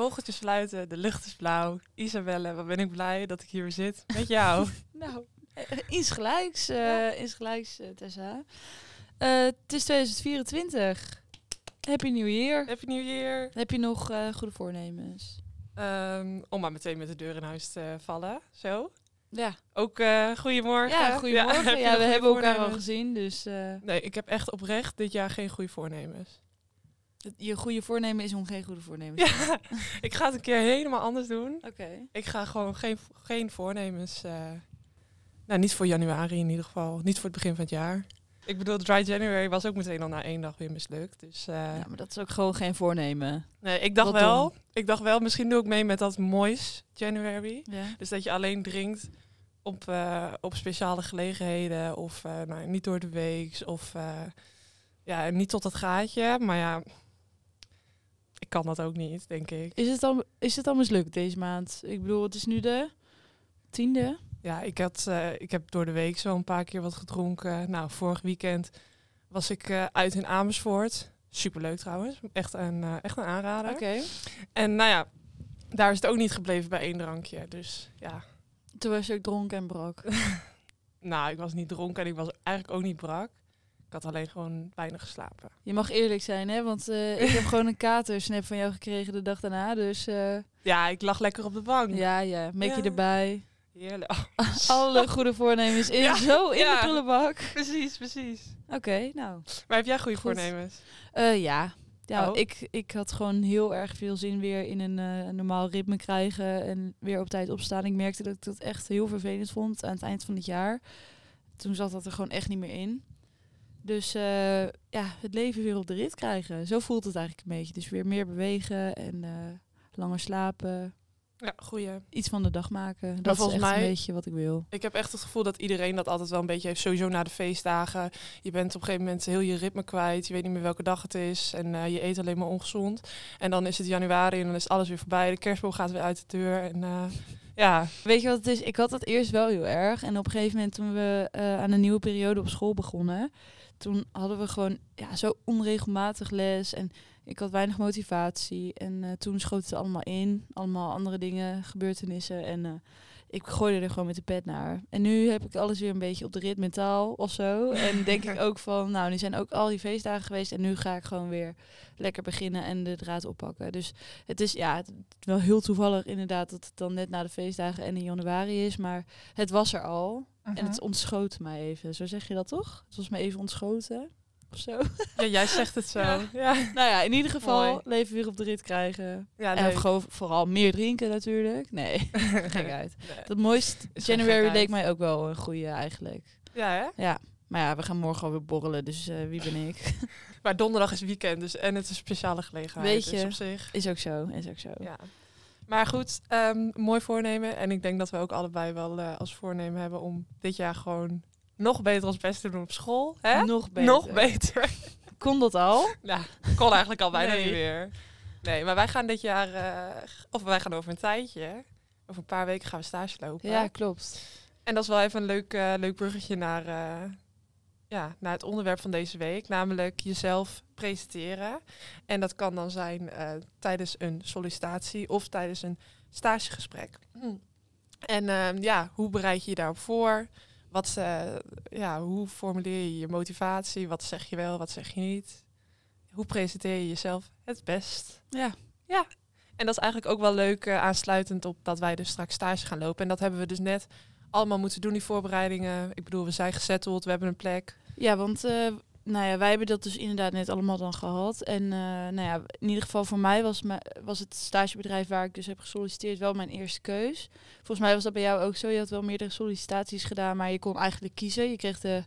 vogeltjes fluiten, de lucht is blauw. Isabelle, wat ben ik blij dat ik hier weer zit met jou. Nou, eh, iets gelijks, eh iets gelijks, eh, Tessa. Eh, het is 2024. Happy New Year. Happy New Year. Heb je nog eh, goede voornemens? Ehm, om maar meteen met de deur in huis te vallen. Zo. Ja, Ook eh goedemorgen. ja goedemorgen. Ja, we hebben elkaar al gezien, dus eh, Nee, ik heb echt oprecht dit jaar geen goede voornemens. Je goede voornemen is om geen goede voornemens te Ja, ik ga het een keer helemaal anders doen. Oké. Ik ga gewoon geen, geen voornemens. eh, nou, niet voor januari in ieder geval. Niet voor het begin van het jaar. Ik bedoel, Dry January was ook meteen al na één dag weer mislukt. Dus eh, Ja, maar dat is ook gewoon geen voornemen. nee, ik dacht Wat wel. Ik dacht wel, misschien doe ik mee met dat moois January. Ja. Dus dat je alleen drinkt op, eh, op speciale gelegenheden of nou, niet door de week of ja, niet tot het gaatje. Maar ja, ik kan dat ook niet, denk ik. Is, het al, is het al mislukt deze maand? Ik bedoel, het is nu de tiende. Ja, ik, had, eh, ik heb door de week zo een paar keer wat gedronken. Nou, vorig weekend was ik eh, uit in Amersfoort. Superleuk trouwens. Echt een, eh, echt een aanrader. Oké. En nou ja, daar is het ook niet gebleven bij één drankje. Dus ja, Toen was je ook dronken en brak. nou, ik was niet dronken en ik was eigenlijk ook niet brak. Ik had alleen gewoon weinig geslapen. Je mag eerlijk zijn, hè? Want eh, ik heb gewoon een katersnap van jou gekregen de dag daarna. Dus eh, Ja, ik lag lekker op de bank. ja, ja, make je Ja. erbij. Heerlijk. Alle goede voornemens in, Ja, zo in ja. de prullenbak. precies, precies. Oké, nou. Maar heb jij goede Goed. voornemens? Eh, ja. Ja, Oh. ik, ik had gewoon heel erg veel zin weer in een normaal ritme krijgen en weer op tijd opstaan. Ik merkte dat ik dat echt heel vervelend vond aan het eind van het jaar. Toen zat dat er gewoon echt niet meer in. Dus eh, ja, het leven weer op de rit krijgen. Zo voelt het eigenlijk een beetje. Dus weer meer bewegen en eh, langer slapen. Ja, goeie. Iets van de dag maken. Dat is volgens echt mij- een beetje wat ik wil. Ik heb echt het gevoel dat iedereen dat altijd wel een beetje heeft. Sowieso na de feestdagen. Je bent op een gegeven moment heel je ritme kwijt. Je weet niet meer welke dag het is. En eh, je eet alleen maar ongezond. En dan is het januari en dan is alles weer voorbij. De kerstboom gaat weer uit de deur. En ja, Weet je wat het is? Ik had dat eerst wel heel erg. En op een gegeven moment toen we aan een nieuwe periode op school begonnen, toen hadden we gewoon ja, zo onregelmatig les. En ik had weinig motivatie. En eh, toen schoot het allemaal in. Allemaal andere dingen, gebeurtenissen. En eh, ik gooide er gewoon met de pet naar. En nu heb ik alles weer een beetje op de rit mentaal of zo. En denk ik ook van, nou, nu zijn ook al die feestdagen geweest. En nu ga ik gewoon weer lekker beginnen en de draad oppakken. Dus het is ja, het is wel heel toevallig inderdaad dat het dan net na de feestdagen en in januari is. Maar het was er al. En het ontschoot mij even. Zo zeg je dat toch? Het was me even ontschoten. Of zo. ja jij zegt het zo. Ja. Ja, nou ja, in ieder geval Mooi. leven weer op de rit krijgen. ja en gewoon vooral meer drinken natuurlijk. Nee, gek uit. Nee. Dat mooiste January leek mij ook wel een goede eigenlijk. Ja, hè? Ja, maar ja, we gaan morgen alweer borrelen. Dus eh, wie ben ik? Maar donderdag is weekend. Dus, en het is een speciale gelegenheid. Weet je. Dus op zich. is ook zo, is ook zo. Ja. Maar goed, ehm, mooi voornemen. En ik denk dat we ook allebei wel eh, als voornemen hebben om dit jaar gewoon nog beter ons best te doen op school. Hè? Nog beter. Nog beter. Kon dat al? Nou, kon eigenlijk al bijna Nee. niet meer. Nee, maar wij gaan dit jaar, eh, of wij gaan over een tijdje, over een paar weken gaan we stage lopen. Ja, klopt. En dat is wel even een leuk, eh, leuk bruggetje naar, ja, naar het onderwerp van deze week, namelijk jezelf presenteren. En dat kan dan zijn eh, tijdens een sollicitatie of tijdens een stagegesprek. Hm. En ehm, ja, hoe bereid je je daarop voor? Wat, eh, ja, hoe formuleer je je motivatie? Wat zeg je wel, wat zeg je niet? Hoe presenteer je jezelf het best? Ja. En dat is eigenlijk ook wel leuk eh, aansluitend op dat wij dus straks stage gaan lopen. En dat hebben we dus net allemaal moeten doen, die voorbereidingen. Ik bedoel, we zijn gezetteld, we hebben een plek. Ja, want eh, nou ja, wij hebben dat dus inderdaad net allemaal dan gehad. En eh, nou ja, in ieder geval voor mij was, was het stagebedrijf waar ik dus heb gesolliciteerd wel mijn eerste keus. Volgens mij was dat bij jou ook zo. Je had wel meerdere sollicitaties gedaan, maar je kon eigenlijk kiezen. Je kreeg de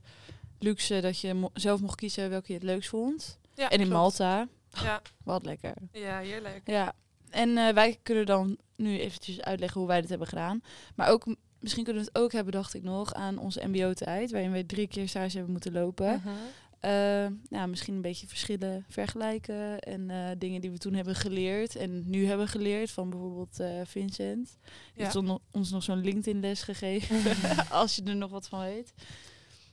luxe dat je mo- zelf mocht kiezen welke je het leukst vond. Ja, en in klopt. Malta, Ja, wat lekker. ja heerlijk. Ja, en eh, wij kunnen dan nu eventjes uitleggen hoe wij dit hebben gedaan. Maar ook, misschien kunnen we het ook hebben, dacht ik nog, aan onze mbo-tijd. Waarin we drie keer stage hebben moeten lopen. Eh, ja, misschien een beetje verschillen vergelijken. En eh, dingen die we toen hebben geleerd en nu hebben geleerd. Van bijvoorbeeld eh, Vincent. Die Ja. heeft on- ons nog zo'n LinkedIn-les gegeven. als je er nog wat van weet.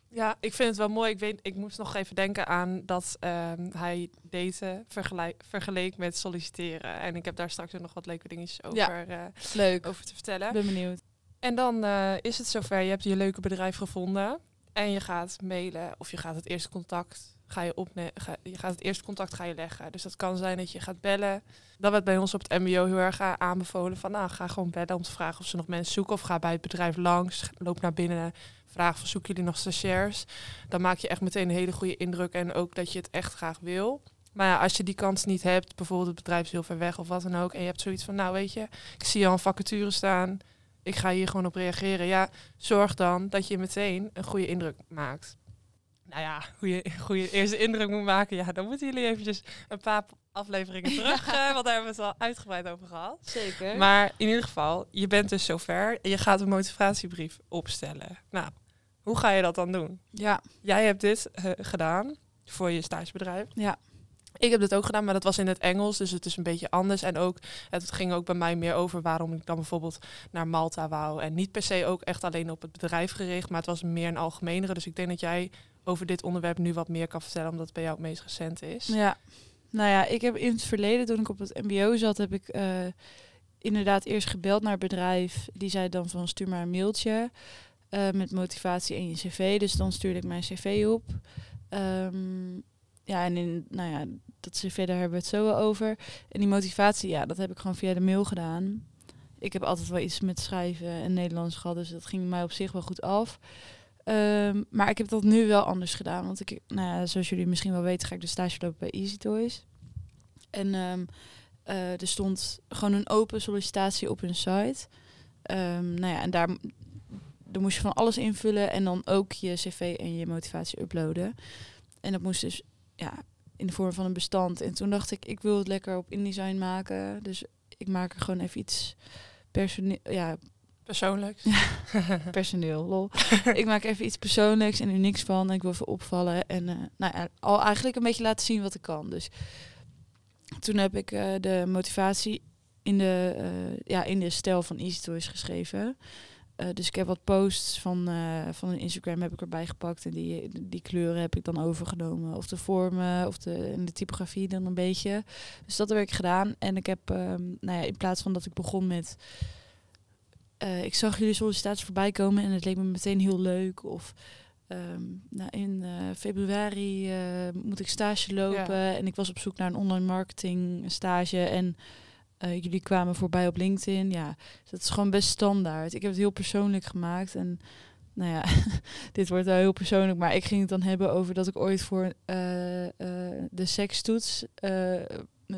Ja, ik vind het wel mooi. Ik, weet, ik moest nog even denken aan dat ehm, hij daten vergelijk, vergeleek met solliciteren. En ik heb daar straks ook nog wat leuke dingetjes over, Ja. eh, Leuk. over te vertellen. ben benieuwd. En dan eh, is het zover. Je hebt je leuke bedrijf gevonden. En je gaat mailen of je gaat het eerste contact ga je ga, je gaat het eerste contact ga je leggen. Dus dat kan zijn dat je gaat bellen. Dat werd bij ons op het MBO heel erg a- aanbevolen van nou ga gewoon bellen om te vragen of ze nog mensen zoeken of ga bij het bedrijf langs, loop naar binnen, vraag van zoeken jullie nog stagiairs. Dan maak je echt meteen een hele goede indruk en ook dat je het echt graag wil. Maar ja, als je die kans niet hebt, bijvoorbeeld het bedrijf is heel ver weg of wat dan ook, en je hebt zoiets van, nou weet je, ik zie al een vacature staan, ik ga hier gewoon op reageren. Ja, zorg dan dat je meteen een goede indruk maakt. Nou ja, hoe je goede eerste indruk moet maken, ja, dan moeten jullie eventjes een paar afleveringen terug, eh, want daar hebben we het al uitgebreid over gehad. Zeker. Maar in ieder geval, je bent dus zover en je gaat een motivatiebrief opstellen. Nou, hoe ga je dat dan doen? ja, Jij hebt dit eh, gedaan voor je stagebedrijf. Ja. Ik heb dit ook gedaan, maar dat was in het Engels, dus het is een beetje anders. En ook, het ging ook bij mij meer over waarom ik dan bijvoorbeeld naar Malta wou. En niet per se ook echt alleen op het bedrijf gericht, maar het was meer een algemenere. Dus ik denk dat jij over dit onderwerp nu wat meer kan vertellen, omdat het bij jou het meest recent is. Ja, nou ja, ik heb in het verleden, toen ik op het MBO zat, heb ik eh, inderdaad eerst gebeld naar bedrijf. Die zei dan van stuur maar een mailtje eh, met motivatie en je cv. Dus dan stuurde ik mijn cv op. Ehm, ja, en in, nou ja, dat cv daar hebben we het zo over. En die motivatie, ja, dat heb ik gewoon via de mail gedaan. Ik heb altijd wel iets met schrijven en Nederlands gehad, dus dat ging mij op zich wel goed af. Ehm, maar ik heb dat nu wel anders gedaan. Want ik, nou ja, zoals jullie misschien wel weten, ga ik de stage lopen bij Easy Toys. En ehm, eh, er stond gewoon een open sollicitatie op hun site. Ehm, nou ja, en daar, daar moest je van alles invullen en dan ook je cv en je motivatie uploaden. En dat moest dus ja, in de vorm van een bestand. En toen dacht ik, ik wil het lekker op InDesign maken. Dus ik maak er gewoon even iets personeel, ja, Persoonlijk. personeel, lol. ik maak even iets persoonlijks en er niks van. Ik wil even opvallen. En eh, nou ja, al eigenlijk een beetje laten zien wat ik kan. Dus toen heb ik eh, de motivatie in de, eh, ja, in de stijl van Easy Toys geschreven. Eh, dus ik heb wat posts van, eh, van een Instagram heb ik erbij gepakt. En die, die kleuren heb ik dan overgenomen. Of de vormen, of de, en de typografie dan een beetje. Dus dat heb ik gedaan. En ik heb, ehm, nou ja, in plaats van dat ik begon met... eh, ik zag jullie sollicitaties voorbij komen en het leek me meteen heel leuk. Of ehm, nou, in februari moet ik stage lopen. En ik was op zoek naar een online marketing stage. En eh, jullie kwamen voorbij op LinkedIn. Ja, dat is gewoon best standaard. Ik heb het heel persoonlijk gemaakt. En nou ja, dit wordt wel heel persoonlijk. Maar ik ging het dan hebben over dat ik ooit voor eh, eh, de sekstoets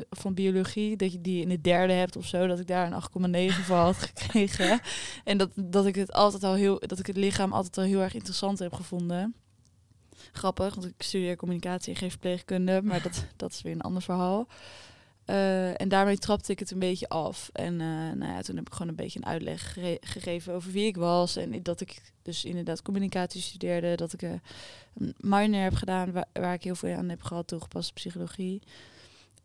van biologie, dat je die in de derde hebt of zo, dat ik daar een 8,9 voor had gekregen. En dat, dat ik het altijd al heel, dat ik het lichaam altijd al heel erg interessant heb gevonden. Grappig, want ik studeer communicatie en geen verpleegkunde, maar dat, dat is weer een ander verhaal. Eh, en daarmee trapte ik het een beetje af. En eh, nou ja, toen heb ik gewoon een beetje een uitleg gegeven over wie ik was. En dat ik dus inderdaad communicatie studeerde. Dat ik eh, een minor heb gedaan waar, waar ik heel veel aan heb gehad, toegepaste psychologie.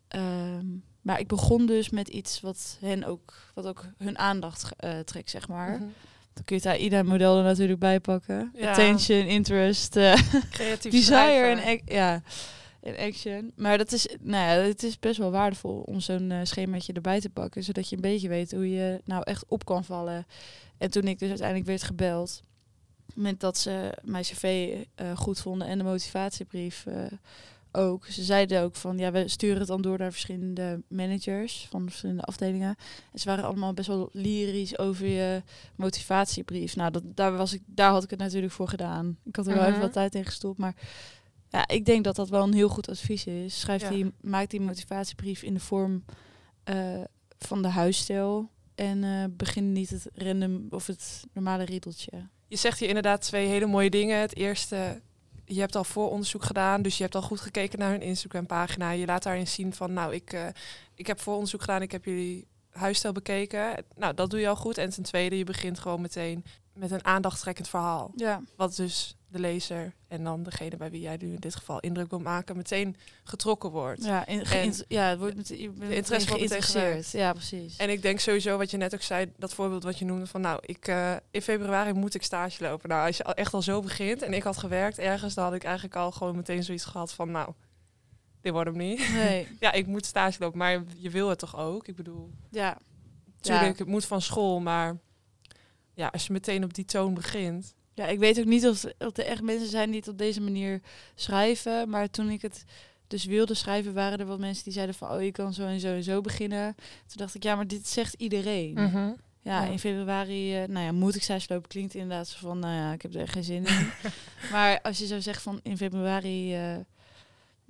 Ehm, maar ik begon dus met iets wat hen ook, wat ook hun aandacht trekt, zeg maar. Mhm. Dan kun je het AIDA-model er natuurlijk bij pakken. Ja. Attention, interest, Creatief desire en ja, en action. Maar dat is, nou ja, het is best wel waardevol om zo'n eh, schemaatje erbij te pakken, zodat je een beetje weet hoe je nou echt op kan vallen. En toen ik dus uiteindelijk werd gebeld, met dat ze mijn cv eh, goed vonden en de motivatiebrief eh, ook. Ze zeiden ook van, ja, we sturen het dan door naar verschillende managers van verschillende afdelingen. En ze waren allemaal best wel lyrisch over je motivatiebrief. Nou, dat, daar, was ik, daar had ik het natuurlijk voor gedaan. Ik had er wel even Mhm. wat tijd in gestopt, maar ja, ik denk dat dat wel een heel goed advies is. Schrijf Ja. die, maak die motivatiebrief in de vorm eh, van de huisstijl. En eh, begin niet het random of het normale riedeltje. Je zegt hier inderdaad twee hele mooie dingen. Het eerste, je hebt al vooronderzoek gedaan, dus je hebt al goed gekeken naar hun Instagram-pagina. Je laat daarin zien van, nou, ik, eh, ik heb vooronderzoek gedaan, ik heb jullie huisstijl bekeken. Nou, dat doe je al goed. En ten tweede, je begint gewoon meteen met een aandachtstrekkend verhaal. Ja. Wat dus de lezer en dan degene bij wie jij nu in dit geval indruk wil maken, meteen getrokken wordt. Ja, in, geïnt- ja, het wordt met, je interesse wordt geïnteresseerd. Ja, precies. En ik denk sowieso wat je net ook zei, dat voorbeeld wat je noemde van nou, ik, eh, in februari moet ik stage lopen. Nou, als je echt al zo begint en ik had gewerkt ergens, dan had ik eigenlijk al gewoon meteen zoiets gehad van nou, dit wordt hem niet. nee, ja, ik moet stage lopen, maar je wil het toch ook? Ik bedoel, ja. natuurlijk, het moet van school, maar ja, als je meteen op die toon begint. Ja, ik weet ook niet of, of er echt mensen zijn die het op deze manier schrijven. Maar toen ik het dus wilde schrijven, waren er wat mensen die zeiden van... oh, je kan zo en zo en zo beginnen. Toen dacht ik, ja, maar dit zegt iedereen. Ja, Ja. in februari, eh, nou ja, moet ik stage lopen. Klinkt inderdaad zo van, nou ja, ik heb er geen zin in. maar als je zou zeggen van in februari... eh,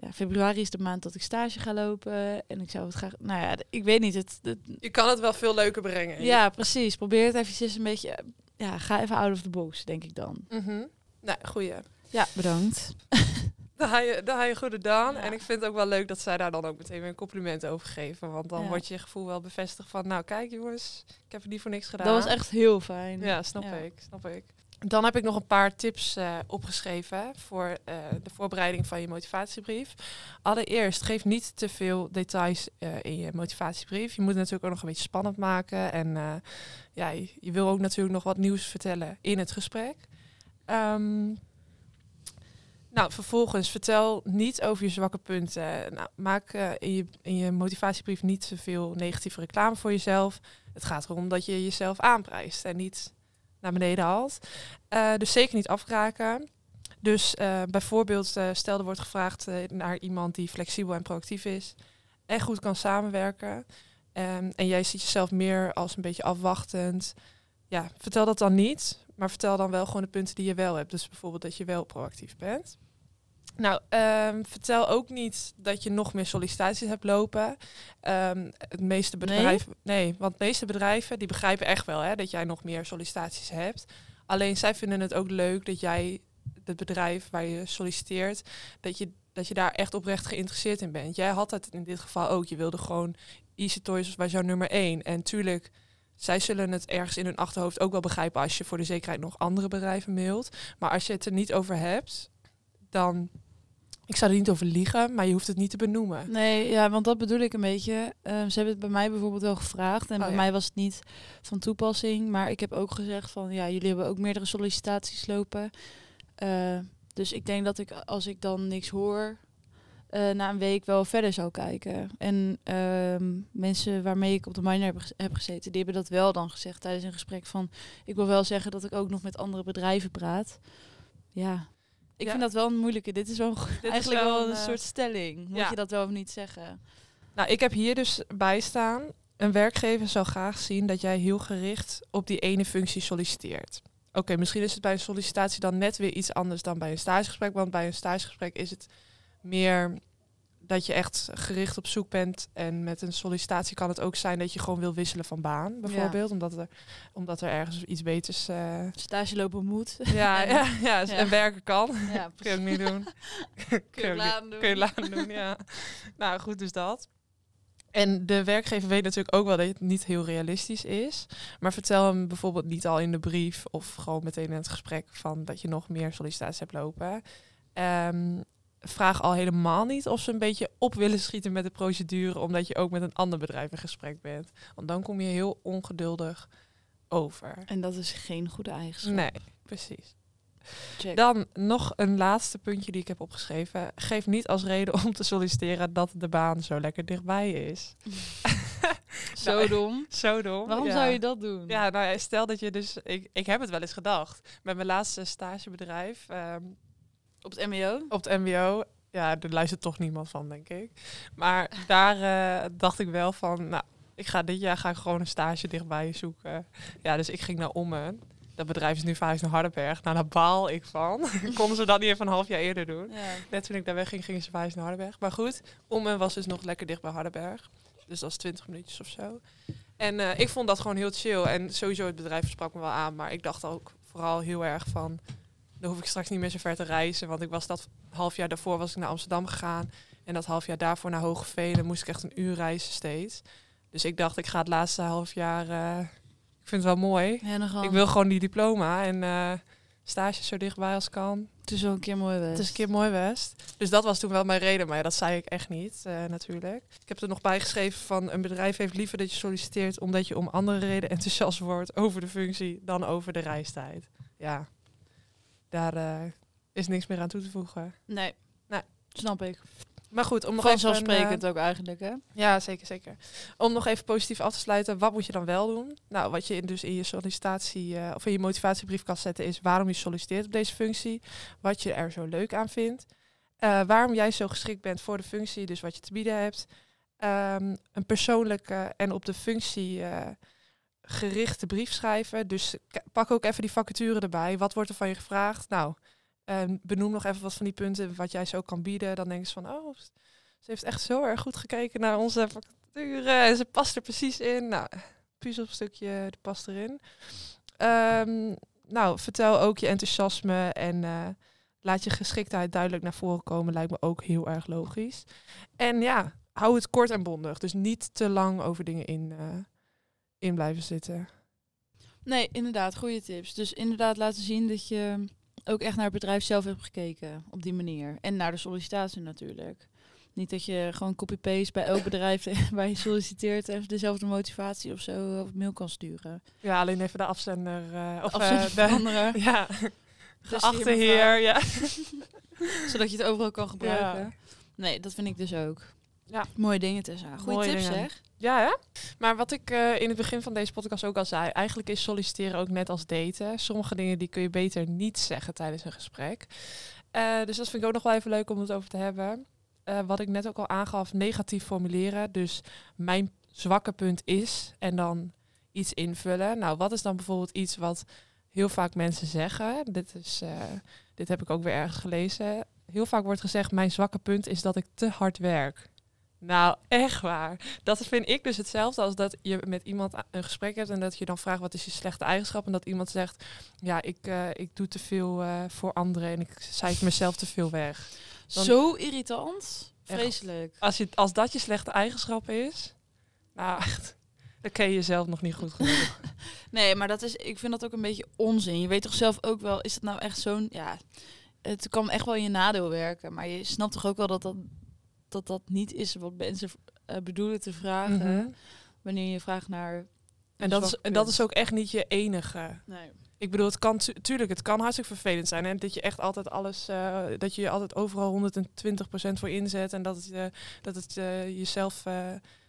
ja, februari is de maand dat ik stage ga lopen. En ik zou het graag... Nou ja, ik weet niet. Het, het- Je kan het wel veel leuker brengen. ja, precies. Probeer het eventjes een beetje... Ja, ga even out of the box, denk ik dan. Mhm. Nou, goeie. Ja, bedankt. Daar ga je, daar je goed gedaan. Ja. En ik vind het ook wel leuk dat zij daar dan ook meteen weer een compliment over geven. Want dan Ja. wordt je gevoel wel bevestigd van... Nou, kijk jongens, ik heb het niet voor niks gedaan. Dat was echt heel fijn. Ja, snap Ja. ik, snap ik. Dan heb ik nog een paar tips eh, opgeschreven voor eh, de voorbereiding van je motivatiebrief. Allereerst, geef niet te veel details eh, in je motivatiebrief. Je moet het natuurlijk ook nog een beetje spannend maken. En ja, je, wil ook natuurlijk nog wat nieuws vertellen in het gesprek. Ehm, nou, vervolgens vertel niet over je zwakke punten. Nou, maak in, je, in je motivatiebrief niet te veel negatieve reclame voor jezelf. Het gaat erom dat je jezelf aanprijst en niet naar beneden haalt. Eh, dus zeker niet afkraken. Dus eh, bijvoorbeeld, eh, stel er wordt gevraagd naar iemand die flexibel en proactief is en goed kan samenwerken. Ehm, en jij ziet jezelf meer als een beetje afwachtend. Ja, vertel dat dan niet, maar vertel dan wel gewoon de punten die je wel hebt. Dus bijvoorbeeld dat je wel proactief bent. Nou, ehm, vertel ook niet dat je nog meer sollicitaties hebt lopen. Ehm, het meeste bedrijven, nee? want de meeste bedrijven die begrijpen echt wel hè, dat jij nog meer sollicitaties hebt. Alleen zij vinden het ook leuk dat jij het bedrijf waar je solliciteert, dat je, dat je daar echt oprecht geïnteresseerd in bent. Jij had het in dit geval ook. Je wilde gewoon Easy Toys was jouw nummer één. En tuurlijk, zij zullen het ergens in hun achterhoofd ook wel begrijpen als je voor de zekerheid nog andere bedrijven mailt. Maar als je het er niet over hebt, dan. Ik zou er niet over liegen, maar je hoeft het niet te benoemen. Nee, ja, want dat bedoel ik een beetje. Ehm, ze hebben het bij mij bijvoorbeeld wel gevraagd. En Oh, bij ja. mij was het niet van toepassing. Maar ik heb ook gezegd van, ja, jullie hebben ook meerdere sollicitaties lopen. Eh, dus ik denk dat ik, als ik dan niks hoor, eh, na een week wel verder zou kijken. En ehm, mensen waarmee ik op de minor heb gezeten, die hebben dat wel dan gezegd tijdens een gesprek van, ik wil wel zeggen dat ik ook nog met andere bedrijven praat. Ja. Ik Ja. vind dat wel een moeilijke. Dit is wel Dit is eigenlijk wel een eh, soort stelling. Moet ja. je dat wel of niet zeggen? Nou, ik heb hier dus bij staan. Een werkgever zou graag zien dat jij heel gericht op die ene functie solliciteert. Oké, misschien is het bij een sollicitatie dan net weer iets anders dan bij een stagegesprek. Want bij een stagegesprek is het meer dat je echt gericht op zoek bent. En met een sollicitatie kan het ook zijn dat je gewoon wil wisselen van baan, bijvoorbeeld. Omdat, er, omdat er ergens iets beters... eh, Stage lopen moet. ja, En- ja, ja, ja. en werken kan. ja, Kun je niet doen. Kun je laten doen. Kun je laten doen, ja. nou, goed, dus dat. En de werkgever weet natuurlijk ook wel dat het niet heel realistisch is. Maar vertel hem bijvoorbeeld niet al in de brief of gewoon meteen in het gesprek van dat je nog meer sollicitaties hebt lopen. Ehm, vraag al helemaal niet of ze een beetje op willen schieten met de procedure, omdat je ook met een ander bedrijf in gesprek bent. Want dan kom je heel ongeduldig over. En dat is geen goede eigenschap. Nee, precies. Check. Dan nog een laatste puntje die ik heb opgeschreven. Geef niet als reden om te solliciteren dat de baan zo lekker dichtbij is. Zo Nou, dom. Zo dom. Waarom ja. zou je dat doen? Ja, nou ja, stel dat je dus... Ik, ik heb het wel eens gedacht. Met mijn laatste stagebedrijf ehm, Op het mbo? op het mbo... Ja, er luistert toch niemand van, denk ik. Maar daar eh, dacht ik wel van... Nou, ik ga dit jaar ga ik gewoon een stage dichtbij zoeken. Ja, dus ik ging naar Ommen. Dat bedrijf is nu verhuisd naar Hardenberg. Nou, daar baal ik van. Konden ze dat niet even een half jaar eerder doen? Ja. Net toen ik daar wegging, gingen ze verhuizen naar Hardenberg. Maar goed, Ommen was dus nog lekker dicht bij Hardenberg. Dus dat is 20 minuutjes of zo. En eh, ik vond dat gewoon heel chill. En sowieso het bedrijf sprak me wel aan. Maar ik dacht ook vooral heel erg van... Dan hoef ik straks niet meer zo ver te reizen. Want ik was dat half jaar daarvoor was ik naar Amsterdam gegaan. En dat half jaar daarvoor naar Hogeveen. Dan moest ik echt een uur reizen steeds. Dus ik dacht, ik ga het laatste half jaar. eh, ik vind het wel mooi. Ja, Ik wil gewoon die diploma en eh stage zo dichtbij als kan. Het is wel een keer mooi Het is een keer mooi West. Dus dat was toen wel mijn reden, maar ja, dat zei ik echt niet, eh, natuurlijk. Ik heb er nog bij geschreven van een bedrijf heeft liever dat je solliciteert omdat je om andere reden enthousiast wordt over de functie dan over de reistijd. Ja, daar eh, is niks meer aan toe te voegen. Nee. Nee. Snap ik. Maar goed, om nog even... Vanzelfsprekend eh, ook eigenlijk, hè? ja, zeker, zeker. Om nog even positief af te sluiten, wat moet je dan wel doen? Nou, wat je in- dus in je sollicitatie eh, of in je motivatiebrief kan zetten is waarom je solliciteert op deze functie, wat je er zo leuk aan vindt, waarom jij zo geschikt bent voor de functie, dus wat je te bieden hebt, Ehm, een persoonlijke en op de functie gerichte brief schrijven. Dus pak ook even die vacature erbij. Wat wordt er van je gevraagd? Nou, ehm, benoem nog even wat van die punten wat jij zo kan bieden. Dan denk je van, oh, ze heeft echt zo erg goed gekeken naar onze vacature. En ze past er precies in. Nou, puzzelstukje past erin. Ehm, nou, vertel ook je enthousiasme en eh, laat je geschiktheid duidelijk naar voren komen. Lijkt me ook heel erg logisch. En ja, hou het kort en bondig. Dus niet te lang over dingen in, eh, in blijven zitten. Nee, inderdaad, goede tips. Dus inderdaad laten zien dat je ook echt naar het bedrijf zelf hebt gekeken op die manier. En naar de sollicitatie natuurlijk. Niet dat je gewoon copy-paste bij elk bedrijf waar je solliciteert even dezelfde motivatie of zo op mail kan sturen. Ja, alleen even de afzender. eh, of Afzender eh, de-. Ja, Dus geachte heer. Ja. Zodat je het overal kan gebruiken. Nee, dat vind ik dus ook. Ja. Mooie dingen Tessa. Mooie tips dingen. zeg. Ja? Maar wat ik eh, in het begin van deze podcast ook al zei, eigenlijk is solliciteren ook net als daten. Sommige dingen die kun je beter niet zeggen tijdens een gesprek. Eh, dus dat vind ik ook nog wel even leuk om het over te hebben. Eh, wat ik net ook al aangaf, negatief formuleren. Dus mijn zwakke punt is en dan iets invullen. Nou, wat is dan bijvoorbeeld iets wat heel vaak mensen zeggen? Dit, is, dit heb ik ook weer ergens gelezen. Heel vaak wordt gezegd, mijn zwakke punt is dat ik te hard werk. Nou, echt waar. Dat vind ik dus hetzelfde als dat je met iemand een gesprek hebt en dat je dan vraagt wat is je slechte eigenschap en dat iemand zegt, ja, ik, eh, ik doe te veel eh, voor anderen en ik cijfer mezelf te veel weg. Dan- Zo irritant. Echt. Vreselijk. Als, je, als dat je slechte eigenschap is, nou echt, dan ken je jezelf nog niet goed genoeg. Nee, maar dat is, ik vind dat ook een beetje onzin. Je weet toch zelf ook wel, is het nou echt zo'n, ja, het kan echt wel in je nadeel werken. Maar je snapt toch ook wel dat dat, dat, dat niet is wat mensen eh, bedoelen te vragen. Mhm. Wanneer je vraagt naar... En dat is, en dat is ook echt niet je enige. Nee. Ik bedoel, het kan tu- tuurlijk, het kan hartstikke vervelend zijn. En dat je echt altijd alles, eh, dat je je altijd overal 120% voor inzet. En dat het, eh, dat het jezelf,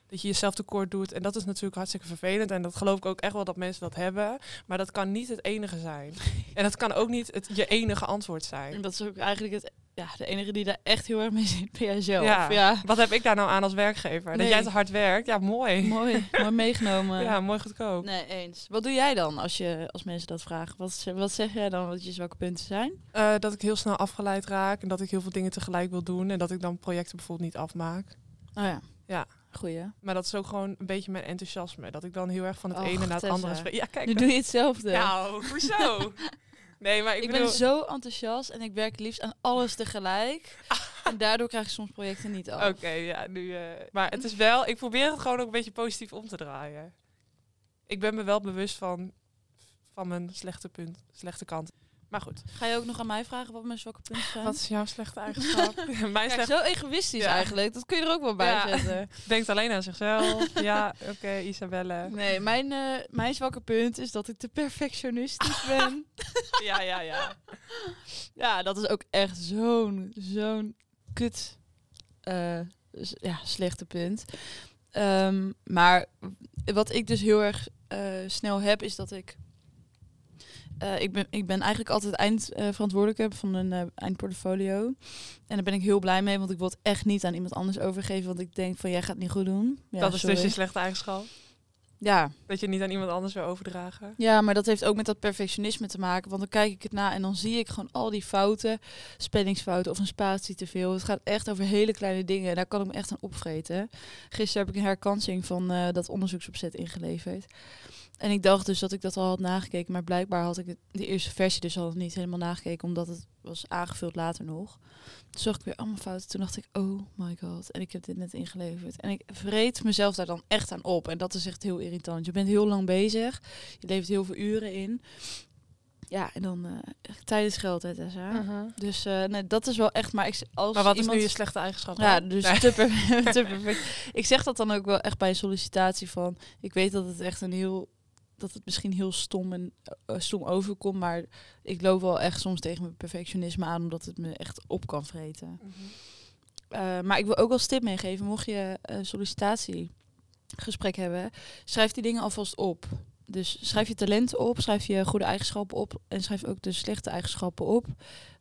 dat je jezelf tekort doet. En dat is natuurlijk hartstikke vervelend. En dat geloof ik ook echt wel dat mensen dat hebben. Maar dat kan niet het enige zijn. en dat kan ook niet het, je enige antwoord En zijn. dat is ook eigenlijk het, ja, de enige die daar echt heel erg mee zit, ben jij zelf. Ja. Ja, Wat heb ik daar nou aan als werkgever? Nee. Dat jij te hard werkt? Ja, mooi. mooi, mooi meegenomen. Ja, mooi goedkoop. Nee, eens. Wat doe jij dan als, je, als mensen dat vragen? Wat, wat zeg jij dan wat je zwakke punten zijn? Eh, dat ik heel snel afgeleid raak. En dat ik heel veel dingen tegelijk wil doen. En dat ik dan projecten bijvoorbeeld niet afmaak. Oh ja. Ja. Goeie. Maar dat is ook gewoon een beetje mijn enthousiasme. Dat ik dan heel erg van het ene naar het andere spreek. Ja, kijk. Nu doe je hetzelfde. Nou, hoezo? nee, maar ik, ik bedoel... ben zo enthousiast en ik werk liefst aan alles tegelijk. en daardoor krijg ik soms projecten niet af. Oké, ja, nu... eh, maar het is wel... Ik probeer het gewoon ook een beetje positief om te draaien. Ik ben me wel bewust van, van mijn slechte punt, slechte kant. Maar goed. Ga je ook nog aan mij vragen wat mijn zwakke punten zijn? Wat is jouw slechte eigenschap? mijn Kijk, slechte... zo egoïstisch Ja. eigenlijk. Dat kun je er ook wel bij Ja. zetten. Denkt alleen aan zichzelf. ja, oké, Isabelle. Nee, mijn, eh, mijn zwakke punt is dat ik te perfectionistisch ben. Ja, ja, ja. ja, dat is ook echt zo'n, zo'n kut, eh, ja, slechte punt. Ehm, maar wat ik dus heel erg eh, snel heb, is dat ik... eh, ik, ben, ik ben eigenlijk altijd eindverantwoordelijke van een eh, eindportfolio. En daar ben ik heel blij mee, want ik wil het echt niet aan iemand anders overgeven. Want ik denk van, jij gaat het niet goed doen. Ja, dat is sorry. dus je slechte eigenschap. Ja, Dat je het niet aan iemand anders wil overdragen. ja, maar dat heeft ook met dat perfectionisme te maken. Want dan kijk ik het na en dan zie ik gewoon al die fouten. Spellingsfouten of een spatie te veel. Het gaat echt over hele kleine dingen. En daar kan ik me echt aan opvreten. Gisteren heb ik een herkansing van eh, dat onderzoeksopzet ingeleverd. En ik dacht dus dat ik dat al had nagekeken, maar blijkbaar had ik de eerste versie dus al niet helemaal nagekeken, omdat het was aangevuld later nog. Toen zag ik weer allemaal fouten. Toen dacht ik, oh my god. En ik heb dit net ingeleverd. En ik vreet mezelf daar dan echt aan op. En dat is echt heel irritant. Je bent heel lang bezig. Je levert heel veel uren in. Ja, en dan uh, tijdens geld, hè, Tessa. Mhm. Dus uh, nee, dat is wel echt. Maar ik, als Maar wat iemand, is nu je slechte eigenschap? Ja, dus Nee. te, te perfect. Ik zeg dat dan ook wel echt bij een sollicitatie van. Ik weet dat het echt een heel. Dat het misschien heel stom en eh, stom overkomt. Maar ik loop wel echt soms tegen mijn perfectionisme aan. Omdat het me echt op kan vreten. Mhm. Eh, maar ik wil ook als tip meegeven. Mocht je een sollicitatiegesprek hebben. Schrijf die dingen alvast op. Dus schrijf je talenten op. Schrijf je goede eigenschappen op. En schrijf ook de slechte eigenschappen op.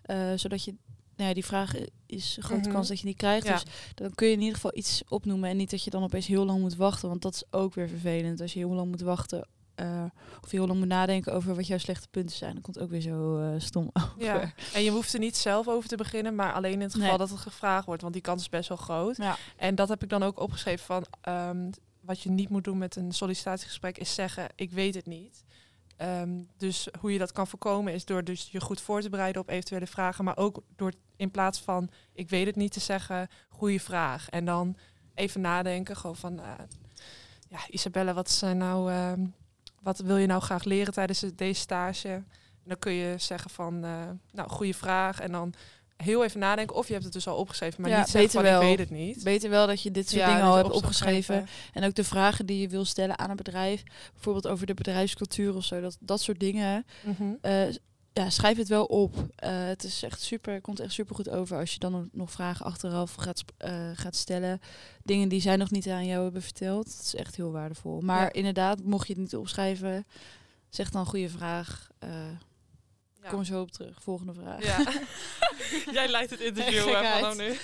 Eh, zodat je. Nou ja, die vraag is een grote Mhm. kans dat je die krijgt. Ja. Dus dan kun je in ieder geval iets opnoemen. En niet dat je dan opeens heel lang moet wachten. Want dat is ook weer vervelend. Als je heel lang moet wachten. Eh, of heel lang moet nadenken over wat jouw slechte punten zijn. Dan komt ook weer zo eh, stom over. Ja. En je hoeft er niet zelf over te beginnen, maar alleen in het geval Nee. dat het gevraagd wordt, want die kans is best wel groot. Ja. En dat heb ik dan ook opgeschreven van ehm, wat je niet moet doen met een sollicitatiegesprek is zeggen ik weet het niet. Ehm, dus hoe je dat kan voorkomen is door dus je goed voor te bereiden op eventuele vragen, maar ook door in plaats van ik weet het niet te zeggen, goede vraag. En dan even nadenken, gewoon van eh, ja, Isabelle, wat zijn nou, ehm, wat wil je nou graag leren tijdens de- deze stage? En dan kun je zeggen van, eh, nou, goede vraag. En dan heel even nadenken. Of je hebt het dus al opgeschreven, maar Ja, niet zeggen van, ik wel. weet het niet. Beter wel dat je dit soort Ja, dingen dat al hebt opgeschreven. En ook de vragen die je wil stellen aan een bedrijf. Bijvoorbeeld over de bedrijfscultuur of zo. Dat, dat soort dingen. Mhm. Eh, ja, schrijf het wel op. Eh, het is echt super, komt echt super goed over als je dan nog vragen achteraf gaat, eh, gaat stellen. Dingen die zij nog niet aan jou hebben verteld. Dat is echt heel waardevol. Maar Ja. inderdaad, mocht je het niet opschrijven, zeg dan goede vraag. Eh, Ja. Kom zo op terug. Volgende vraag. Ja. Jij leidt het interview hè, Gekheid. vanaf nu.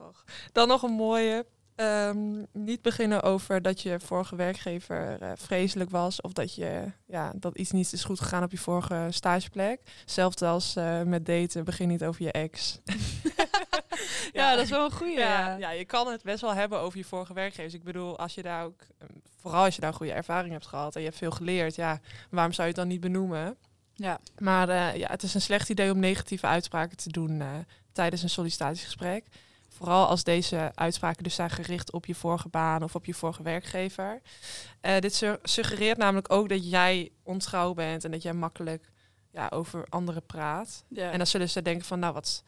Och. Dan nog een mooie. Ehm, niet beginnen over dat je vorige werkgever eh, vreselijk was. Of dat, je, ja, dat iets niet is goed gegaan op je vorige stageplek. Zelfs als eh, met daten, begin niet over je ex. Ja, dat is wel een goede. Ja, ja, je kan het best wel hebben over je vorige werkgevers. Ik bedoel, als je daar ook, eh, vooral als je daar een goede ervaring hebt gehad en je hebt veel geleerd, ja, waarom zou je het dan niet benoemen? ja. Maar eh, ja, het is een slecht idee om negatieve uitspraken te doen tijdens een sollicitatiegesprek. Vooral als deze uitspraken dus zijn gericht op je vorige baan of op je vorige werkgever. Eh, dit su- suggereert namelijk ook dat jij ontrouw bent en dat jij makkelijk ja, over anderen praat. Ja. En dan zullen ze denken van, nou wat,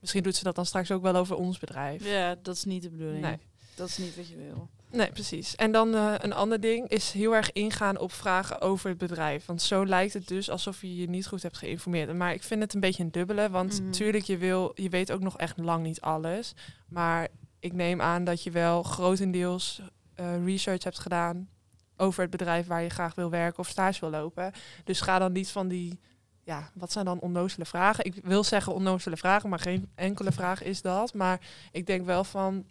misschien doet ze dat dan straks ook wel over ons bedrijf. ja, dat is niet de bedoeling. Nee. Dat is niet wat je wil. Nee, precies. En dan eh, een ander ding is heel erg ingaan op vragen over het bedrijf. Want zo lijkt het dus alsof je je niet goed hebt geïnformeerd. Maar ik vind het een beetje een dubbele. Want Mhm. tuurlijk, je, wil, je weet ook nog echt lang niet alles. Maar ik neem aan dat je wel grotendeels eh, research hebt gedaan over het bedrijf waar je graag wil werken of stage wil lopen. Dus ga dan niet van die, ja, wat zijn dan onnozele vragen? Ik wil zeggen onnozele vragen, maar geen enkele vraag is dat. Maar ik denk wel van,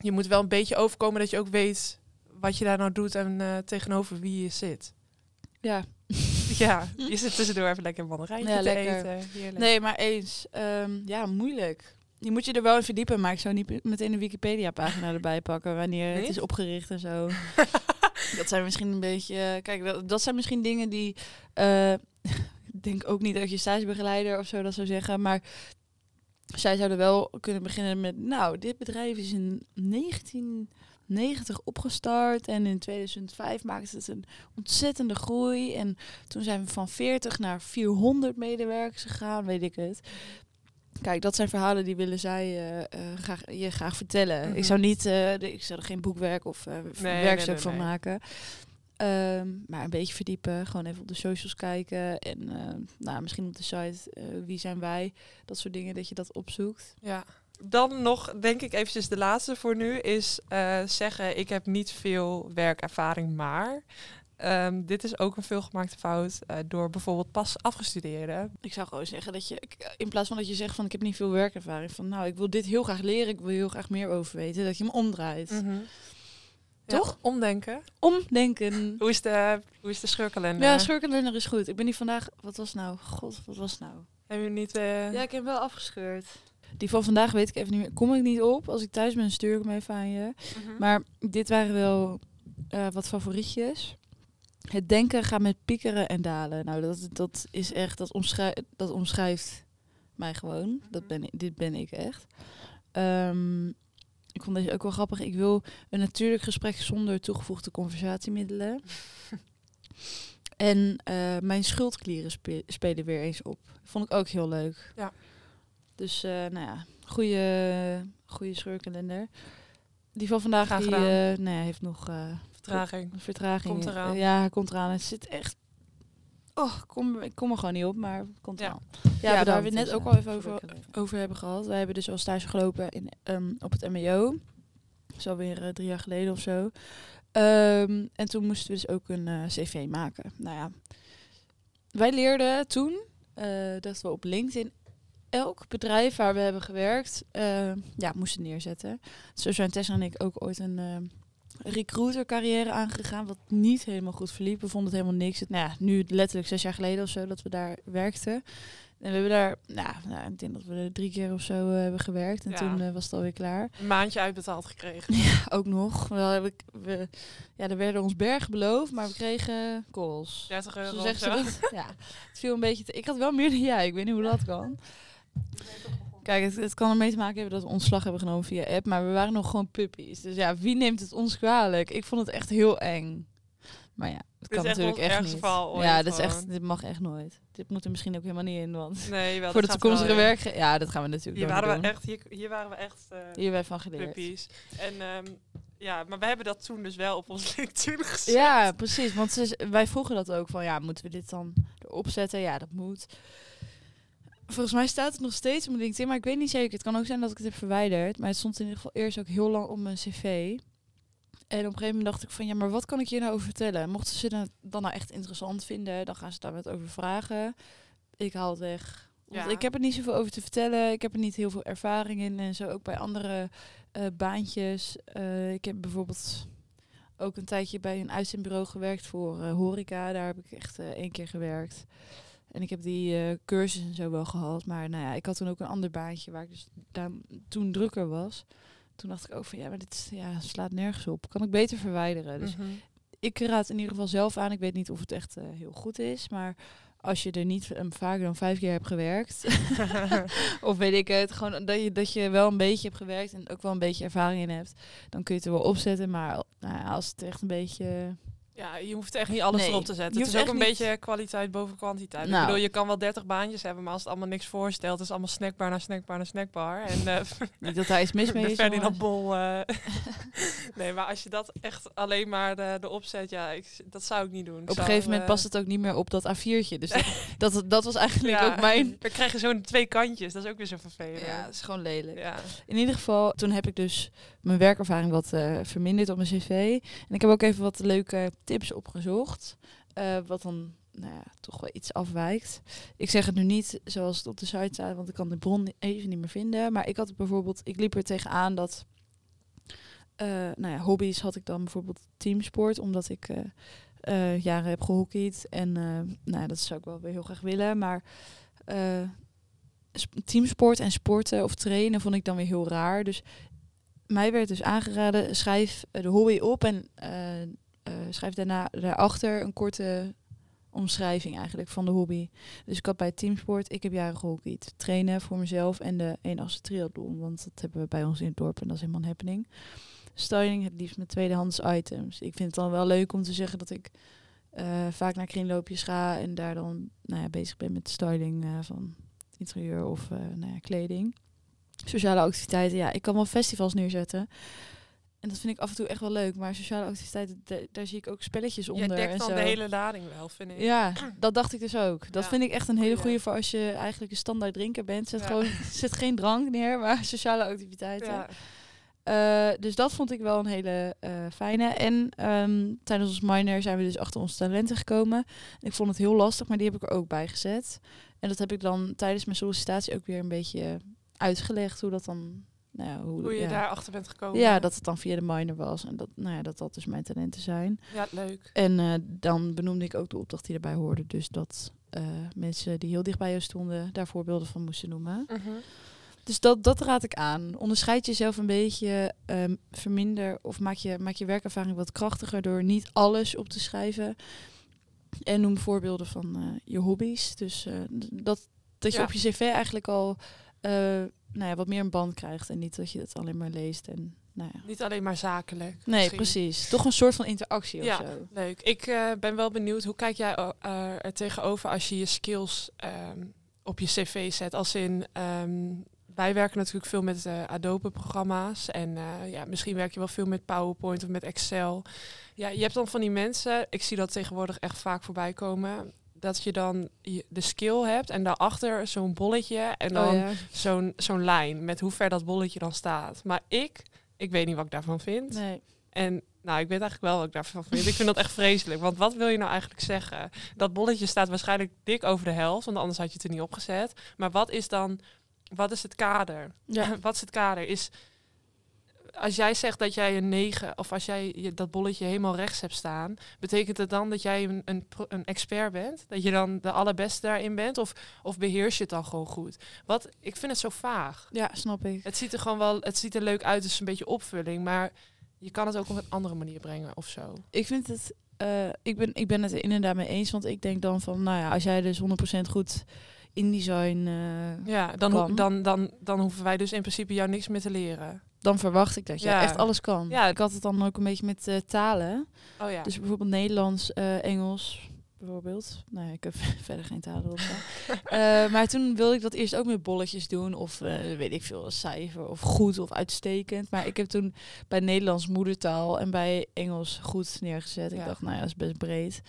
je moet wel een beetje overkomen dat je ook weet wat je daar nou doet en eh, tegenover wie je zit. Ja. Ja, je zit tussendoor even lekker een mandarijntje Ja, te lekker. eten. Heerlijk. Nee, maar eens. Ehm, ja, moeilijk. Je moet je er wel in verdiepen, maar ik zou niet meteen een Wikipedia-pagina erbij pakken wanneer het is opgericht en zo. dat zijn misschien een beetje. Kijk, dat, dat zijn misschien dingen die. eh, ik denk ook niet dat je stagebegeleider of zo dat zou zeggen, maar zij zouden wel kunnen beginnen met. Nou, dit bedrijf is in 1990 opgestart en in 2005 maakte het een ontzettende groei. En toen zijn we van 40 naar 400 medewerkers gegaan, weet ik het. Kijk, dat zijn verhalen die willen zij eh, eh, graag, je graag vertellen. Mhm. Ik zou niet, eh, de- ik zou er geen boekwerk of nee, werkstuk nee, van maken. Ehm, maar een beetje verdiepen, gewoon even op de socials kijken en eh, nou, misschien op de site eh, wie zijn wij, dat soort dingen dat je dat opzoekt. Ja. Dan nog, denk ik eventjes de laatste voor nu, is eh, zeggen ik heb niet veel werkervaring, maar... Ehm, dit is ook een veelgemaakte fout eh, door bijvoorbeeld pas afgestudeerden. Ik zou gewoon zeggen dat je, in plaats van dat je zegt van ik heb niet veel werkervaring, van nou ik wil dit heel graag leren, ik wil heel graag meer over weten, dat je hem omdraait. Ja, Toch? omdenken. Omdenken. Hoe is de, hoe is de scheurkalender? Ja, scheurkalender is goed. Ik ben die vandaag, wat was nou? God, wat was nou? Hebben jullie niet... eh, Ja, ik heb hem wel afgescheurd. Die van vandaag weet ik even niet meer. Kom ik niet op. Als ik thuis ben, stuur ik hem even aan je. mhm. Maar dit waren wel eh, wat favorietjes. Het denken gaat met piekeren en dalen. Nou, dat, dat is echt, dat, omschrijf, dat omschrijft mij gewoon. Dat ben ik, dit ben ik echt. Ehm, ik vond deze ook wel grappig. Ik wil een natuurlijk gesprek zonder toegevoegde conversatiemiddelen. en eh, mijn schuldklieren spe- spelen weer eens op. Vond ik ook heel leuk. Ja. Dus, eh, nou ja, goede, goede scheurkalender. Die van vandaag die, nou ja, heeft nog Vertraging. vertraging. Komt eraan. Ja, hij komt eraan. Het zit echt... Oh, ik kom, ik kom er gewoon niet op, maar het komt Ja. eraan. Ja, Ja, daar dat we het net ook al even over, over hebben gehad. Wij hebben dus al stage gelopen in, ehm, op het MBO. Dat is alweer eh, drie jaar geleden of zo. Ehm, en toen moesten we dus ook een eh, cv maken. Nou ja, wij leerden toen eh, dat we op LinkedIn elk bedrijf waar we hebben gewerkt, ja, moesten neerzetten. Zo zijn Tessa en ik ook ooit een eh, recruiter carrière aangegaan, wat niet helemaal goed verliep. We vonden het helemaal niks. Het, nou ja, nu letterlijk zes jaar geleden of zo dat we daar werkten. En we hebben daar, nou, nou, ik denk dat we er drie keer of zo eh, hebben gewerkt. En Ja. toen eh, was het alweer klaar. Een maandje uitbetaald gekregen. Ja, ook nog. Wel heb ik, we, ja, er werden ons bergen beloofd, maar we kregen calls. 30 euro. Zo zeggen ze dat. Ja, het viel een beetje. te- ik had wel meer dan jij. Ik weet niet hoe dat kan. Kijk, het, het kan ermee te maken hebben dat we ontslag hebben genomen via app, maar we waren nog gewoon puppies. Dus ja, wie neemt het ons kwalijk? Ik vond het echt heel eng. Maar ja, het kan echt natuurlijk echt ergste niet. ja, dit, is echt, dit mag echt nooit. Dit moet er misschien ook helemaal niet in, want Nee, wel, voor de toekomstige in. werk. Ja, dat gaan we natuurlijk Hier waren we doen. echt, hier, hier waren we echt eh Hier wij van geleerd. puppies. En ehm, ja, maar we hebben dat toen dus wel op ons LinkedIn gezet. Ja, precies. Want ze, wij vroegen dat ook van, ja, moeten we dit dan erop zetten? Ja, dat moet. Volgens mij staat het nog steeds op mijn LinkedIn, maar ik weet niet zeker. Het kan ook zijn dat ik het heb verwijderd. Maar het stond in ieder geval eerst ook heel lang op mijn cv. En op een gegeven moment dacht ik van, ja, maar wat kan ik hier nou over vertellen? Mochten ze het dan nou echt interessant vinden, dan gaan ze daar wat over vragen. Ik haal het weg. Want Ja. ik heb er niet zoveel over te vertellen. Ik heb er niet heel veel ervaring in. En zo ook bij andere eh, baantjes. Eh, ik heb bijvoorbeeld ook een tijdje bij een uitzendbureau gewerkt voor eh, horeca. Daar heb ik echt één keer gewerkt. En ik heb die eh cursus en zo wel gehad. Maar nou ja, ik had toen ook een ander baantje waar ik dus daar toen drukker was. Toen dacht ik ook van ja, maar dit ja, slaat nergens op. Kan ik beter verwijderen. Dus Mhm. ik raad in ieder geval zelf aan. Ik weet niet of het echt eh, heel goed is. Maar als je er niet um, vaker dan vijf keer hebt gewerkt. of weet ik het. Gewoon dat je, dat je wel een beetje hebt gewerkt. En ook wel een beetje ervaring in hebt. Dan kun je het er wel opzetten. Maar nou ja, als het echt een beetje... Ja, je hoeft echt niet alles Nee, erop te zetten. Het is ook een niet- beetje kwaliteit boven kwantiteit. Nou. Ik bedoel, je kan wel 30 baantjes hebben, maar als het allemaal niks voorstelt, is het allemaal snackbar naar snackbar naar snackbar. En eh Niet dat daar iets mis mee is. Ferdinand. Bol. eh. nee, maar als je dat echt alleen maar de, de opzet, ja, ik, dat zou ik niet doen. Ik Op een gegeven moment eh, past het ook niet meer op dat A4'tje. Dus dat, dat, dat was eigenlijk ja, ook mijn... We krijgen zo'n twee kantjes, dat is ook weer zo vervelend. Ja, is gewoon lelijk. ja. In ieder geval, toen heb ik dus mijn werkervaring wat verminderd op mijn cv. En ik heb ook even wat leuke tips opgezocht. eh, wat dan nou ja, toch wel iets afwijkt. Ik zeg het nu niet zoals het op de site staat, want ik kan de bron even niet meer vinden. Maar ik had bijvoorbeeld, ik liep er tegenaan dat, eh, nou ja, hobby's had ik dan bijvoorbeeld teamsport, omdat ik eh, jaren heb gehockeyd. En nou dat zou ik wel weer heel graag willen. Maar sp- teamsport en sporten of trainen vond ik dan weer heel raar. Dus mij werd dus aangeraden, schrijf de hobby op en schrijf daarna daarachter een korte omschrijving eigenlijk van de hobby. Dus ik had bij teamsport, ik heb jaren gehockeyd. Trainen voor mezelf en de eendaagse triathlon, want dat hebben we bij ons in het dorp en dat is helemaal een happening. Styling het liefst met tweedehands items. Ik vind het dan wel leuk om te zeggen dat ik eh, vaak naar kringloopjes ga en daar dan nou ja, bezig ben met styling eh, van interieur of eh, nou ja, kleding. Sociale activiteiten, ja, ik kan wel festivals neerzetten. En dat vind ik af en toe echt wel leuk. Maar sociale activiteiten, da- daar zie ik ook spelletjes onder. dekt en dan zo. de hele lading wel, vind ik. Ja, dat dacht ik dus ook. Dat Ja. vind ik echt een hele goede voor als je eigenlijk een standaard drinker bent. Zet, Ja. gewoon, zet geen drank neer, maar sociale activiteiten. Ja. Eh, dus dat vond ik wel een hele eh, fijne. En ehm, tijdens ons minor zijn we dus achter onze talenten gekomen. Ik vond het heel lastig, maar die heb ik er ook bij gezet. En dat heb ik dan tijdens mijn sollicitatie ook weer een beetje uitgelegd. Hoe dat dan... Nou ja, hoe, Hoe je ja. daarachter bent gekomen. Ja, dat het dan via de minor was. En dat, nou ja, dat dat dus mijn talenten zijn. Ja, leuk. En eh, dan benoemde ik ook de opdracht die erbij hoorde. Dus dat eh, mensen die heel dicht bij jou stonden daar voorbeelden van moesten noemen. Mhm. Dus dat, dat raad ik aan. Onderscheid jezelf een beetje, ehm, verminder of maak je, maak je werkervaring wat krachtiger door niet alles op te schrijven. En noem voorbeelden van eh, je hobby's. Dus dat, dat je op je cv eigenlijk al nou ja, wat meer een band krijgt. En niet dat je het alleen maar leest. En, nou ja. Niet alleen maar zakelijk. Nee, misschien. precies. Toch een soort van interactie Ja. of zo. Leuk. Ik eh, ben wel benieuwd, hoe kijk jij eh, er tegenover als je je skills ehm, op je cv zet? Als in, ehm, wij werken natuurlijk veel met eh, Adobe-programma's. En ja, misschien werk je wel veel met PowerPoint of met Excel. Ja, je hebt dan van die mensen, ik zie dat tegenwoordig echt vaak voorbij komen... dat je dan de skill hebt en daarachter zo'n bolletje en dan Oh, ja. zo'n zo'n lijn met hoe ver dat bolletje dan staat. Maar ik, ik weet niet wat ik daarvan vind. Nee. En nou, ik weet eigenlijk wel wat ik daarvan vind. Ik vind dat echt vreselijk. Want wat wil je nou eigenlijk zeggen? Dat bolletje staat waarschijnlijk dik over de helft, want anders had je het er niet opgezet. Maar wat is dan, wat is het kader? Ja. wat is het kader? Is, als jij zegt dat jij een 9, of als jij je, dat bolletje helemaal rechts hebt staan, betekent het dan dat jij een, een, pro- een expert bent? Dat je dan de allerbeste daarin bent? Of, of beheers je het dan gewoon goed? Wat, ik vind het zo vaag. ja, snap ik. Het ziet er gewoon wel, het ziet er leuk uit, dus een beetje opvulling. Maar je kan het ook op een andere manier brengen of zo. Ik vind het. eh, ik, ben, ik ben het er inderdaad mee eens. Want ik denk dan van, nou ja, als jij dus 100% goed InDesign. eh Ja, dan, dan, dan, dan hoeven wij dus in principe jou niks meer te leren. Dan verwacht ik dat je Ja. echt alles kan. Ja. Ik had het dan ook een beetje met eh, talen. Oh ja. Dus bijvoorbeeld Nederlands, eh, Engels, bijvoorbeeld. Nou ja, ik heb verder geen talen op. Eh, maar toen wilde ik dat eerst ook met bolletjes doen. Of weet ik veel, cijfer. Of goed of uitstekend. Maar ik heb toen bij Nederlands moedertaal en bij Engels goed neergezet. Ik Ja. dacht, nou ja, dat is best breed.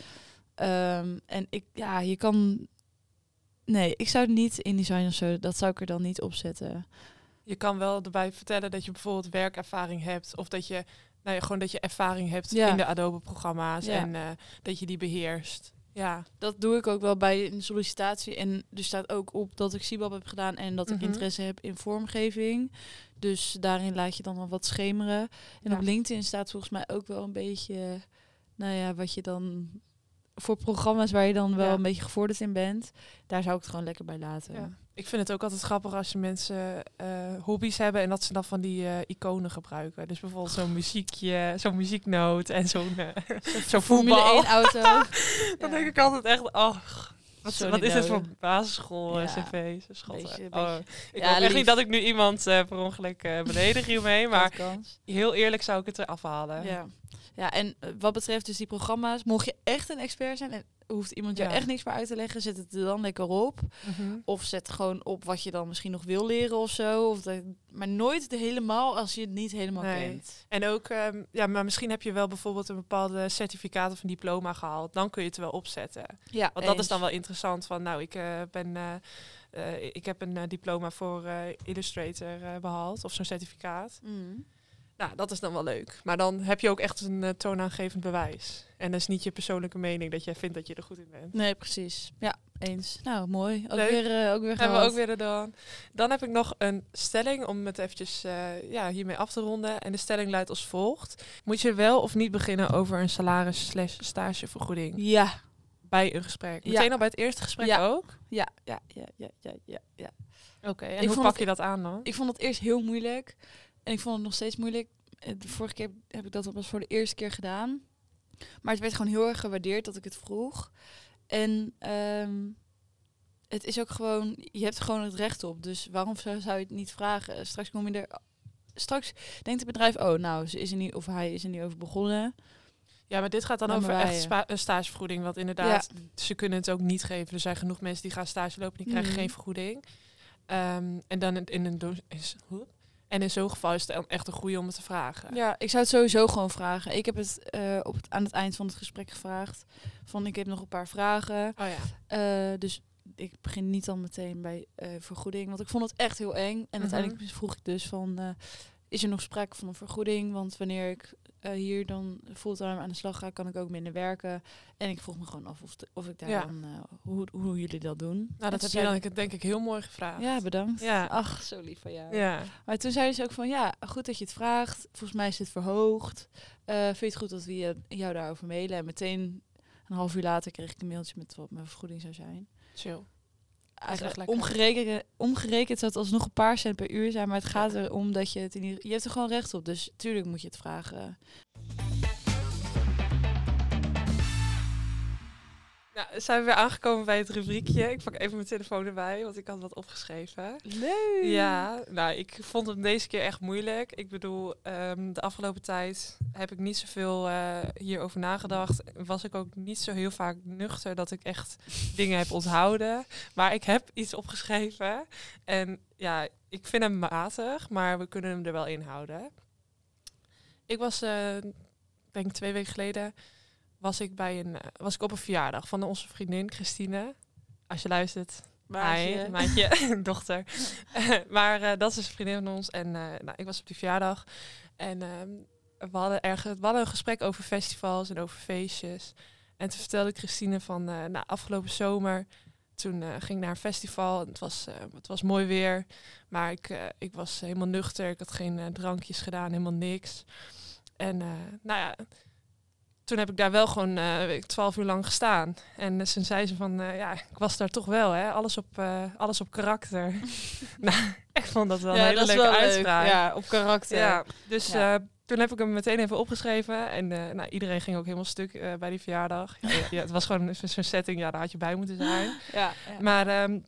Ehm, en ik, ja, je kan... Nee, ik zou niet in design of zo, dat zou ik er dan niet op zetten. Je kan wel erbij vertellen dat je bijvoorbeeld werkervaring hebt. Of dat je, nou ja, gewoon dat je ervaring hebt Ja. in de Adobe-programma's. Ja. En eh, dat je die beheerst. Ja, Dat doe ik ook wel bij een sollicitatie. En er staat ook op dat ik CIBAB heb gedaan en dat ik Mhm. interesse heb in vormgeving. Dus daarin laat je dan wel wat schemeren. En Ja. op LinkedIn staat volgens mij ook wel een beetje, nou ja, wat je dan voor programma's waar je dan wel een beetje gevorderd in bent. Daar zou ik het gewoon lekker bij laten. Ik vind het ook altijd grappig als je mensen eh, hobby's hebben en dat ze dan van die eh, iconen gebruiken. Dus bijvoorbeeld zo'n muziekje, zo'n muzieknoot en zo'n zo'n Formule voetbal. 1 auto. Dan Ja. denk ik altijd echt, oh, wat, wat is dit voor basisschool Ja. cv's? Schotten. Beetje- Oh, ik Ja, hoop echt lief. niet dat ik nu iemand per ongeluk eh beledig hiermee, maar heel eerlijk zou ik het eraf halen. Ja. ja, en wat betreft dus die programma's, mocht je echt een expert zijn en hoeft iemand je Ja. echt niks meer uit te leggen, zet het er dan lekker op. Mhm. Of zet gewoon op wat je dan misschien nog wil leren of zo. Of dat, maar nooit de helemaal als je het niet helemaal Nee. kent. En ook, ehm, ja, maar misschien heb je wel bijvoorbeeld een bepaalde certificaat of een diploma gehaald. Dan kun je het wel opzetten. Ja, Want dat is dan wel interessant. Van nou, ik eh, ben, eh, eh, ik heb een diploma voor Illustrator eh, behaald of zo'n certificaat. Mm. Nou, dat is dan wel leuk. Maar dan heb je ook echt een eh, toonaangevend bewijs. En dat is niet je persoonlijke mening dat jij vindt dat je er goed in bent. Nee, precies. Ja, eens. Nou, mooi. Ook Leuk. weer, eh, ook weer Hebben we ook weer gedaan. Dan heb ik nog een stelling om het eventjes eh, ja, hiermee af te ronden. En de stelling luidt als volgt. Moet je wel of niet beginnen over een salaris slash stagevergoeding Ja, bij een gesprek? Ja. Meteen al bij het eerste gesprek Ja. ook? ja, ja, ja, ja, ja, ja. ja. Oké, en Ik hoe pak het- je dat aan dan? Ik vond het eerst heel moeilijk. En ik vond het nog steeds moeilijk. Eh, De vorige keer heb ik dat pas voor de eerste keer gedaan. Maar het werd gewoon heel erg gewaardeerd dat ik het vroeg. En ehm, het is ook gewoon, je hebt er gewoon het recht op. Dus waarom zou, je het niet vragen? Straks kom je er. Straks denkt het bedrijf, oh nou, ze is er niet, of hij is er niet over begonnen. Ja, maar dit gaat dan over echt spa- een stagevergoeding. Want inderdaad, ze kunnen het ook niet geven. Er zijn genoeg mensen die gaan stage lopen, die krijgen Mhm. geen vergoeding. Ehm, en dan in, een do- is, hoe? En in zo'n geval is het dan echt een goede om het te vragen. Ja, ik zou het sowieso gewoon vragen. Ik heb het, eh, op het aan het eind van het gesprek gevraagd. Van ik heb nog een paar vragen. Oh ja. Eh, dus ik begin niet dan meteen bij eh, vergoeding. Want ik vond het echt heel eng. En Mhm. uiteindelijk vroeg ik dus van... is er nog sprake van een vergoeding? Want wanneer ik eh, hier dan fulltime aan de slag ga... kan ik ook minder werken. En ik vroeg me gewoon af of, of ik daar Ja. dan... eh, hoe, hoe jullie dat doen. Nou, dat heb toen dan zei- denk ik heel mooi gevraagd. Ja, bedankt. Ja. Ach, zo lief van jou. Ja. Maar toen zeiden ze ook van, ja, goed dat je het vraagt. Volgens mij is het verhoogd. Eh, vind je het goed dat we je, jou daarover mailen? En meteen een half uur later kreeg ik een mailtje met wat mijn vergoeding zou zijn. chill. Eigenlijk omgerekend, omgerekend zou het alsnog een paar cent per uur zijn. Maar het gaat erom dat je het in ieder Je hebt er gewoon recht op. Dus tuurlijk moet je het vragen. Nou, zijn we weer aangekomen bij het rubriekje. Ik pak even mijn telefoon erbij, want ik had wat opgeschreven. Leuk! Ja, nou, ik vond het deze keer echt moeilijk. Ik bedoel, ehm, de afgelopen tijd heb ik niet zoveel eh hierover nagedacht. Was ik ook niet zo heel vaak nuchter dat ik echt dingen heb onthouden. Maar ik heb iets opgeschreven. En ja, ik vind hem matig, maar we kunnen hem er wel in houden. Ik was, eh denk twee weken geleden, was ik, bij een, eh, was ik op een verjaardag van onze vriendin Christine. Als je luistert, Maatje. Hi, maatje, dochter. maar eh, dat is een vriendin van ons. En eh, nou, ik was op die verjaardag. En ehm, we, hadden ergens, we hadden een gesprek over festivals en over feestjes. En toen vertelde Christine van, eh nou, afgelopen zomer... Toen ging ik naar een festival. En het, was, het was mooi weer. Maar ik, ik was helemaal nuchter. Ik had geen drankjes gedaan, helemaal niks. En nou ja, toen heb ik daar wel gewoon eh, twaalf uur lang gestaan. En uh, toen zei ze van, eh, ja, ik was daar toch wel, hè. Alles op, eh, alles op karakter. nou, ik vond dat wel een hele leuke wel leuk. uitspraak. Ja, op karakter. Ja, dus Ja. eh, toen heb ik hem meteen even opgeschreven. En eh, nou, iedereen ging ook helemaal stuk eh, bij die verjaardag. Ja, ja, ja, het was gewoon zo'n setting, ja, daar had je bij moeten zijn. ja, ja. Maar ehm,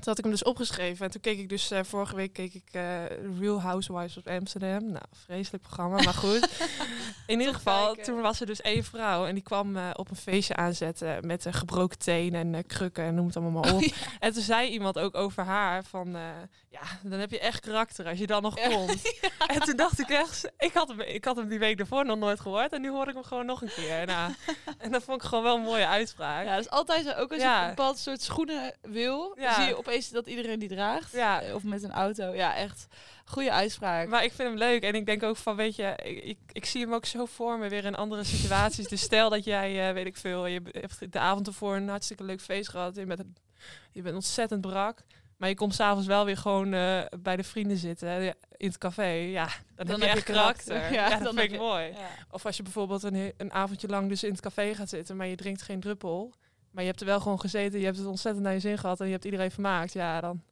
toen had ik hem dus opgeschreven. En toen keek ik dus, eh, vorige week keek ik eh, Real Housewives of Amsterdam. Nou, vreselijk programma, maar goed. In ieder geval, kijken. toen was er dus één vrouw. En die kwam eh, op een feestje aanzetten met gebroken teen en krukken en noem het allemaal maar op. En toen zei iemand ook over haar van, ja, dan heb je echt karakter als je dan nog Ja. komt. En toen dacht ik echt, ik had, hem, ik had hem die week daarvoor nog nooit gehoord. En nu hoor ik hem gewoon nog een keer. Nou, en dat vond ik gewoon wel een mooie uitspraak. Ja, dat is altijd zo. Ook als je een bepaald soort schoenen wil, Ja. zie je opeens dat iedereen die draagt. Ja. Eh, Of met een auto. Ja, echt. Goede uitspraak. Maar ik vind hem leuk en ik denk ook van, weet je, ik, ik, ik zie hem ook zo voor me weer in andere situaties. dus stel dat jij, eh, weet ik veel, je hebt de avond ervoor een hartstikke leuk feest gehad. Je bent, je bent ontzettend brak. Maar je komt s'avonds wel weer gewoon eh, bij de vrienden zitten hè, in het café. Ja, dan, heb je echt karakter. Ja, dat dan vind ik je- mooi. Ja. Of als je bijvoorbeeld een, een avondje lang dus in het café gaat zitten, maar je drinkt geen druppel. Maar je hebt er wel gewoon gezeten, je hebt het ontzettend naar je zin gehad en je hebt iedereen vermaakt. Ja, dan, dan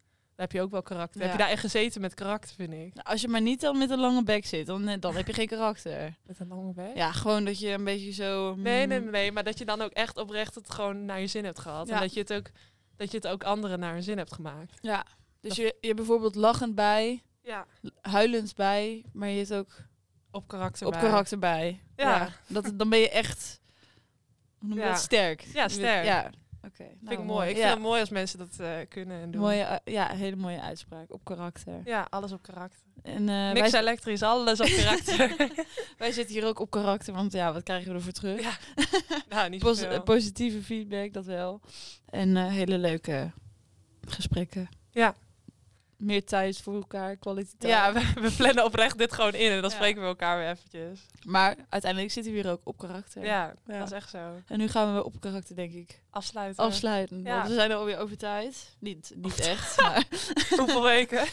heb je ook wel karakter. Heb Ja. je daar echt gezeten met karakter, vind ik. Nou, als je maar niet dan met een lange bek zit, dan, eh, dan heb je geen karakter. Met een lange bek. Ja, gewoon dat je een beetje zo... Nee, nee, mm, nee, maar dat je dan ook echt oprecht het gewoon naar je zin hebt gehad. Ja. En dat je het ook dat je het ook anderen naar hun zin hebt gemaakt. Ja. Dus je, je bijvoorbeeld lachend bij, Ja, huilend bij, maar je hebt ook op karakter. op bij. karakter bij. Ja. dat, dan ben je echt, noem je Ja. dat, sterk. Ja, sterk. Ja, oké. Vind nou, ik mooi. Ik Ja. vind het mooi als mensen dat eh, kunnen en doen. Mooie, eh, ja, hele mooie uitspraak. Op karakter. Ja, alles op karakter. En eh, Niks elektrisch, alles op karakter. wij zitten hier ook op karakter, want ja, wat krijgen we ervoor terug? Ja, nou, niet Pos- positieve feedback, dat wel. En hele leuke gesprekken. Ja. Meer tijd voor elkaar, kwaliteit. Ja, we, we plannen oprecht dit gewoon in en dan Ja. spreken we elkaar weer eventjes. Maar uiteindelijk zitten we hier ook op karakter. Ja, Ja. dat is echt zo. En nu gaan we op karakter, denk ik, Afsluiten. afsluiten. Ja. Want we zijn er alweer over tijd. Niet, niet echt, maar Hoeveel weken?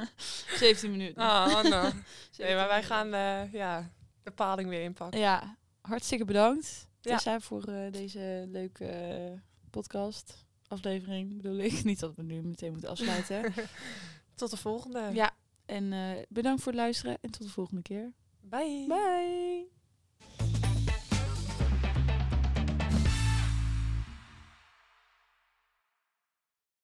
17 minuten. Ah, oh, no. 17 Nee, maar wij gaan eh, ja, de paling weer inpakken. Ja, hartstikke bedankt, Ja. Tessa, voor eh, deze leuke eh, podcast. Aflevering bedoel ik. Niet dat we nu meteen moeten afsluiten. Tot de volgende. ja, en eh, bedankt voor het luisteren en tot de volgende keer. Bye. Bye!